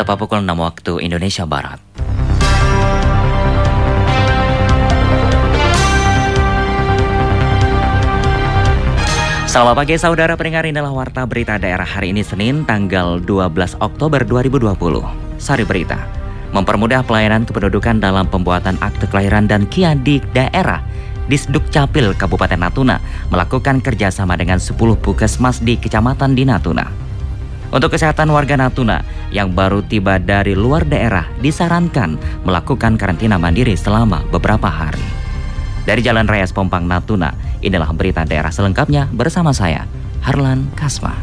tepat pukul 6 waktu Indonesia Barat. Selamat pagi saudara pendengar inilah Warta Berita Daerah hari ini Senin tanggal 12 Oktober 2020. Sari Berita mempermudah pelayanan kependudukan dalam pembuatan akte kelahiran dan KIA di daerah. Disduk Capil Kabupaten Natuna melakukan kerjasama dengan 10 puskesmas di Kecamatan di Natuna. Untuk kesehatan warga Natuna yang baru tiba dari luar daerah disarankan melakukan karantina mandiri selama beberapa hari. Dari Jalan Raya Pompang Natuna, inilah berita daerah selengkapnya bersama saya, Harlan Kasma.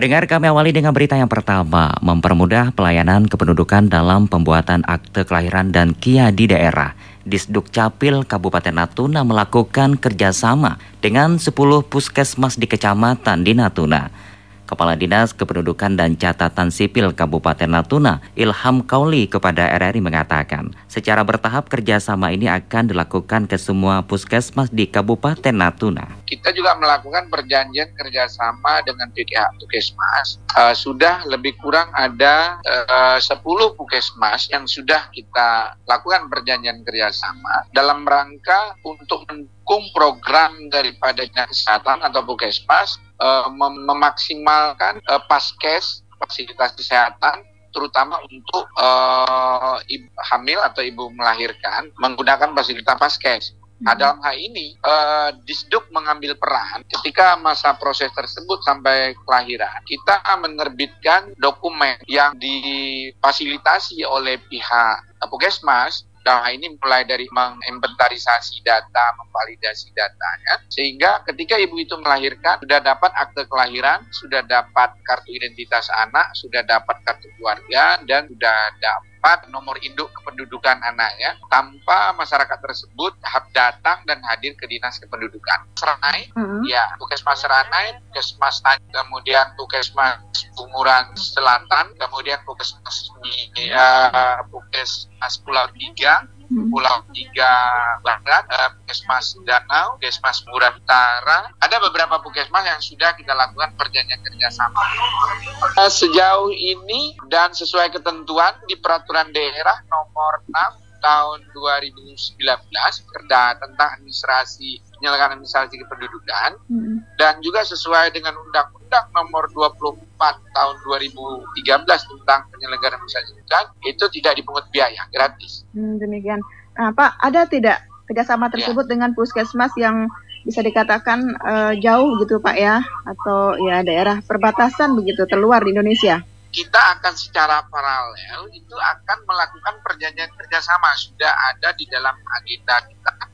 Pendengar kami awali dengan berita yang pertama, mempermudah pelayanan kependudukan dalam pembuatan akte kelahiran dan KIA di daerah. Disduk Capil Kabupaten Natuna melakukan kerjasama dengan 10 puskesmas di kecamatan di Natuna. Kepala Dinas Kependudukan dan Catatan Sipil Kabupaten Natuna, Ilham Kauli kepada RRI mengatakan, secara bertahap kerjasama ini akan dilakukan ke semua puskesmas di Kabupaten Natuna. Kita juga melakukan perjanjian kerjasama dengan PKH Puskesmas. Uh, sudah lebih kurang ada uh, 10 puskesmas yang sudah kita lakukan perjanjian kerjasama dalam rangka untuk mendukung program daripada kesehatan atau puskesmas uh, mem memaksimalkan uh, paskes fasilitas kesehatan terutama untuk uh, ibu hamil atau ibu melahirkan menggunakan fasilitas paskes. Nah, dalam hal ini, uh, Disduk mengambil peran ketika masa proses tersebut sampai kelahiran. Kita menerbitkan dokumen yang difasilitasi oleh pihak Puskesmas hal ini mulai dari menginventarisasi data, memvalidasi datanya, sehingga ketika ibu itu melahirkan sudah dapat akte kelahiran, sudah dapat kartu identitas anak, sudah dapat kartu keluarga, dan sudah dapat nomor induk kependudukan anaknya tanpa masyarakat tersebut datang dan hadir ke dinas kependudukan. Seranai, mm-hmm. ya, Puskesmas Seranai, Puskesmas kemudian Puskesmas Bunguran Selatan, kemudian Puskesmas uh, Puskesmas Pulau Tiga. Pulau Tiga Barat, uh, Puskesmas Danau, Puskesmas Murah Utara. Ada beberapa puskesmas yang sudah kita lakukan perjanjian kerjasama. Uh, sejauh ini dan sesuai ketentuan di peraturan daerah nomor 6 tahun 2019 Perda tentang administrasi penyelenggaraan administrasi kependudukan hmm. dan juga sesuai dengan Undang-Undang Nomor 24 tahun 2013 tentang penyelenggaraan kependudukan itu tidak dipungut biaya gratis. Hmm, demikian, nah, Pak ada tidak kerjasama tersebut ya. dengan puskesmas yang bisa dikatakan uh, jauh gitu Pak ya atau ya daerah perbatasan begitu terluar di Indonesia? kita akan secara paralel itu akan melakukan perjanjian kerjasama sudah ada di dalam agenda kita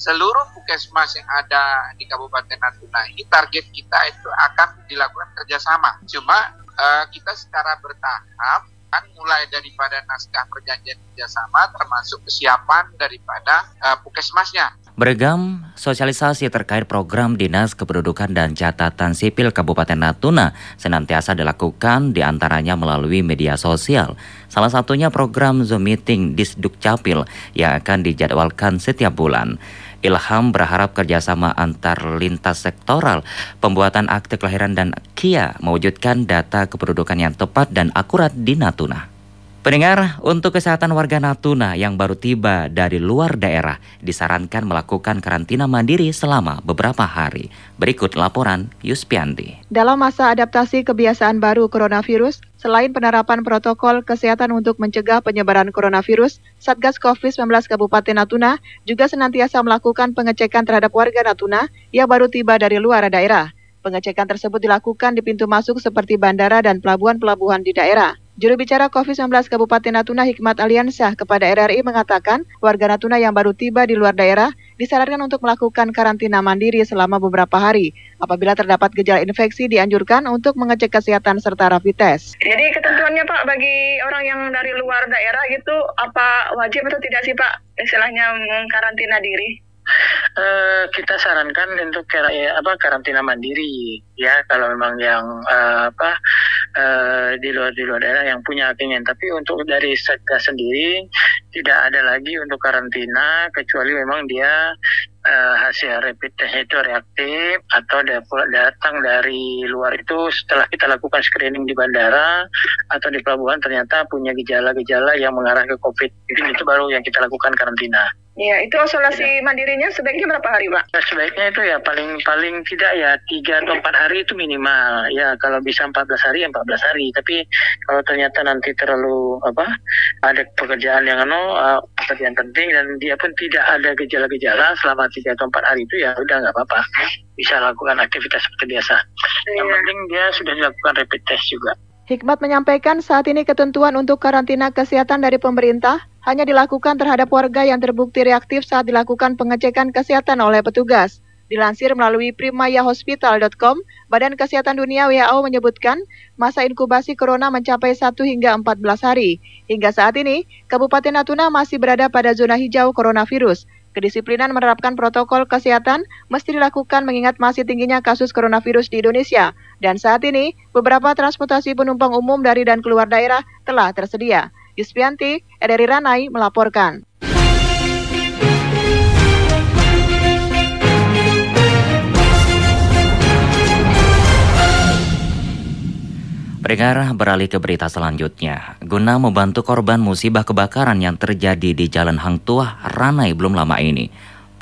seluruh puskesmas yang ada di Kabupaten Natuna ini target kita itu akan dilakukan kerjasama cuma uh, kita secara bertahap kan mulai daripada naskah perjanjian kerjasama termasuk kesiapan daripada uh, puskesmasnya Beragam sosialisasi terkait program Dinas Kependudukan dan Catatan Sipil Kabupaten Natuna senantiasa dilakukan di antaranya melalui media sosial. Salah satunya program Zoom Meeting Disduk Capil yang akan dijadwalkan setiap bulan. Ilham berharap kerjasama antar lintas sektoral, pembuatan akte kelahiran dan KIA mewujudkan data kependudukan yang tepat dan akurat di Natuna. Pendengar, untuk kesehatan warga Natuna yang baru tiba dari luar daerah disarankan melakukan karantina mandiri selama beberapa hari. Berikut laporan Yuspianti. Dalam masa adaptasi kebiasaan baru coronavirus, selain penerapan protokol kesehatan untuk mencegah penyebaran coronavirus, Satgas COVID-19 Kabupaten Natuna juga senantiasa melakukan pengecekan terhadap warga Natuna yang baru tiba dari luar daerah. Pengecekan tersebut dilakukan di pintu masuk seperti bandara dan pelabuhan-pelabuhan di daerah. Juru bicara COVID-19 Kabupaten Natuna Hikmat Aliansyah kepada RRI mengatakan warga Natuna yang baru tiba di luar daerah disarankan untuk melakukan karantina mandiri selama beberapa hari. Apabila terdapat gejala infeksi dianjurkan untuk mengecek kesehatan serta rapid test. Jadi ketentuannya Pak bagi orang yang dari luar daerah gitu apa wajib atau tidak sih Pak istilahnya mengkarantina diri? Uh, kita sarankan untuk ya, apa karantina mandiri ya kalau memang yang uh, apa uh, di luar di luar daerah yang punya keinginan tapi untuk dari satgas sendiri tidak ada lagi untuk karantina kecuali memang dia uh, hasil rapid test itu reaktif atau datang dari luar itu setelah kita lakukan screening di bandara atau di pelabuhan ternyata punya gejala-gejala yang mengarah ke COVID-19 itu baru yang kita lakukan karantina. Ya, itu isolasi ya. mandirinya sebaiknya berapa hari, Pak? Ya, sebaiknya itu ya paling paling tidak ya tiga atau empat hari itu minimal. Ya, kalau bisa 14 hari ya 14 hari. Tapi kalau ternyata nanti terlalu apa ada pekerjaan yang anu uh, pekerjaan penting dan dia pun tidak ada gejala-gejala selama tiga atau empat hari itu ya udah nggak apa-apa. Bisa lakukan aktivitas seperti biasa. Ya. Yang penting dia sudah dilakukan rapid test juga. Hikmat menyampaikan saat ini ketentuan untuk karantina kesehatan dari pemerintah hanya dilakukan terhadap warga yang terbukti reaktif saat dilakukan pengecekan kesehatan oleh petugas. Dilansir melalui primayahospital.com, Badan Kesehatan Dunia WHO menyebutkan masa inkubasi corona mencapai 1 hingga 14 hari. Hingga saat ini, Kabupaten Natuna masih berada pada zona hijau coronavirus. Kedisiplinan menerapkan protokol kesehatan mesti dilakukan mengingat masih tingginya kasus coronavirus di Indonesia. Dan saat ini, beberapa transportasi penumpang umum dari dan keluar daerah telah tersedia. Yusfianti, RRI Ranai melaporkan. Pendengar beralih ke berita selanjutnya. Guna membantu korban musibah kebakaran yang terjadi di Jalan Hang Tuah, Ranai belum lama ini.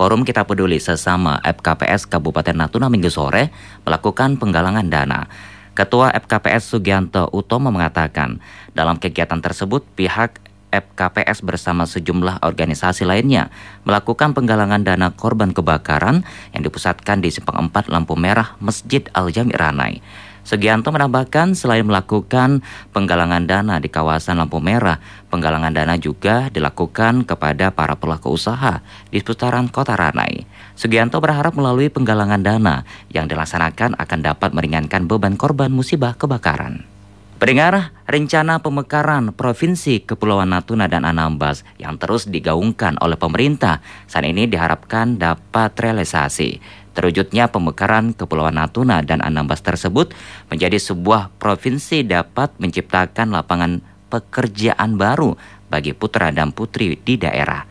Forum Kita Peduli sesama FKPS Kabupaten Natuna minggu sore melakukan penggalangan dana. Ketua FKPS Sugianto Utomo mengatakan, dalam kegiatan tersebut pihak FKPS bersama sejumlah organisasi lainnya melakukan penggalangan dana korban kebakaran yang dipusatkan di Simpang 4 Lampu Merah Masjid Al-Jami Ranai. Sugianto menambahkan selain melakukan penggalangan dana di kawasan lampu merah, penggalangan dana juga dilakukan kepada para pelaku usaha di seputaran kota Ranai. Sugianto berharap melalui penggalangan dana yang dilaksanakan akan dapat meringankan beban korban musibah kebakaran. Pendengar, rencana pemekaran Provinsi Kepulauan Natuna dan Anambas yang terus digaungkan oleh pemerintah saat ini diharapkan dapat realisasi. Terwujudnya pemekaran Kepulauan Natuna dan Anambas tersebut menjadi sebuah provinsi dapat menciptakan lapangan pekerjaan baru bagi putra dan putri di daerah.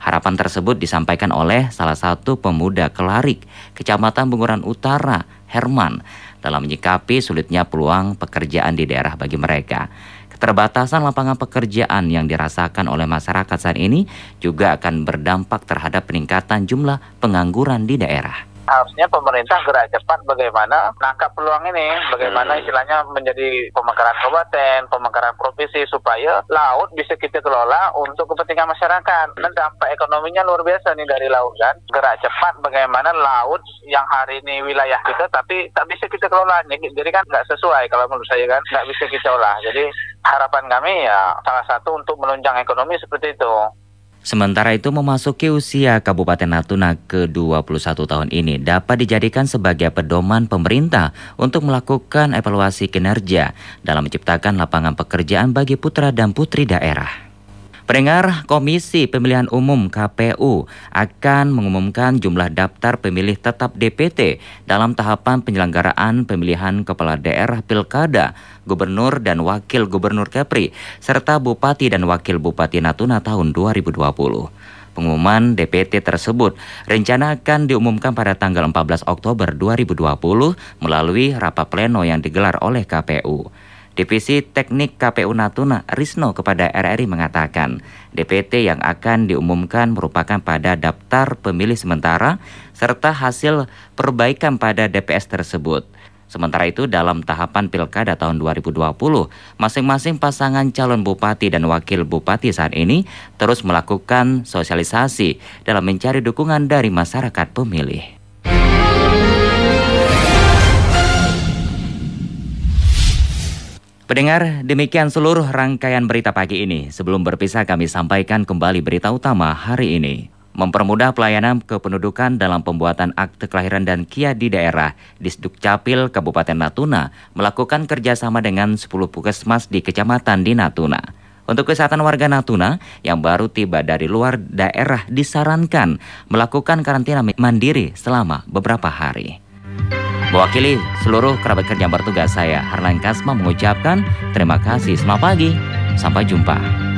Harapan tersebut disampaikan oleh salah satu pemuda Kelarik, Kecamatan Bunguran Utara, Herman, dalam menyikapi sulitnya peluang pekerjaan di daerah bagi mereka. Keterbatasan lapangan pekerjaan yang dirasakan oleh masyarakat saat ini juga akan berdampak terhadap peningkatan jumlah pengangguran di daerah harusnya pemerintah gerak cepat bagaimana nangkap peluang ini, bagaimana hmm. istilahnya menjadi pemekaran kabupaten, pemekaran provinsi supaya laut bisa kita kelola untuk kepentingan masyarakat. Dan dampak ekonominya luar biasa nih dari laut kan. Gerak cepat bagaimana laut yang hari ini wilayah kita tapi tak bisa kita kelola. Jadi kan nggak sesuai kalau menurut saya kan nggak bisa kita olah. Jadi harapan kami ya salah satu untuk menunjang ekonomi seperti itu. Sementara itu memasuki usia Kabupaten Natuna ke-21 tahun ini dapat dijadikan sebagai pedoman pemerintah untuk melakukan evaluasi kinerja dalam menciptakan lapangan pekerjaan bagi putra dan putri daerah. Pendengar Komisi Pemilihan Umum KPU akan mengumumkan jumlah daftar pemilih tetap DPT dalam tahapan penyelenggaraan pemilihan kepala daerah Pilkada, Gubernur dan Wakil Gubernur Kepri, serta Bupati dan Wakil Bupati Natuna tahun 2020. Pengumuman DPT tersebut rencana akan diumumkan pada tanggal 14 Oktober 2020 melalui rapat pleno yang digelar oleh KPU. Divisi Teknik KPU Natuna Risno kepada RRI mengatakan DPT yang akan diumumkan merupakan pada daftar pemilih sementara serta hasil perbaikan pada DPS tersebut. Sementara itu dalam tahapan Pilkada tahun 2020, masing-masing pasangan calon bupati dan wakil bupati saat ini terus melakukan sosialisasi dalam mencari dukungan dari masyarakat pemilih. Pendengar, demikian seluruh rangkaian berita pagi ini. Sebelum berpisah kami sampaikan kembali berita utama hari ini. Mempermudah pelayanan kependudukan dalam pembuatan akte kelahiran dan KIA di daerah, Disduk Capil Kabupaten Natuna melakukan kerjasama dengan 10 puskesmas di kecamatan di Natuna. Untuk kesehatan warga Natuna yang baru tiba dari luar daerah disarankan melakukan karantina mandiri selama beberapa hari. Mewakili seluruh kerabat kerja bertugas saya, Harlan Kasma mengucapkan terima kasih. Selamat pagi, sampai jumpa.